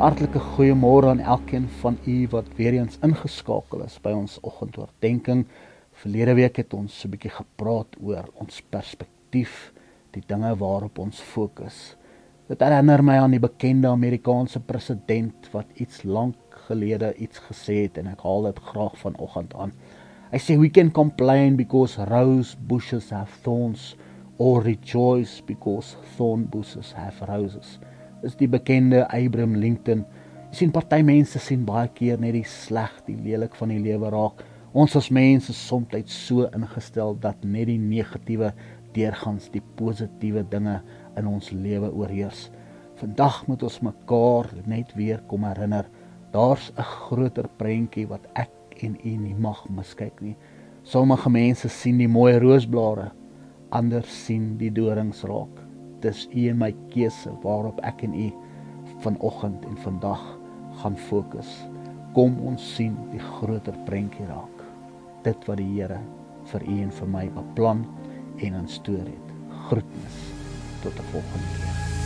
Hartlike goeiemôre aan elkeen van u wat weer eens ingeskakel is by ons oggendoordenkings. Verlede week het ons 'n bietjie gepraat oor ons perspektief, die dinge waarop ons fokus. Dit herinner my aan die bekende Amerikaanse president wat iets lank gelede iets gesê het en ek haal dit graag vanoggend aan. Hy sê we can complain because rose bushes have thorns or rejoice because thorn bushes have roses is die bekende Abraham Lincoln. Jy sien party mense sien baie keer net die sleg, die lelik van die lewe raak. Ons as mense is soms so ingestel dat net die negatiewe deurgangs die positiewe dinge in ons lewe oorheers. Vandag moet ons mekaar net weer kom herinner, daar's 'n groter prentjie wat ek en u nie mag miskyk nie. Sommige mense sien die mooi roosblare, ander sien die dorings raak dis u en my keuse waarop ek en u vanoggend en vandag gaan fokus. Kom ons sien die groter prentjie raak. Dit wat die Here vir u en vir my beplan en in storie het. Groetnis tot 'n volgende keer.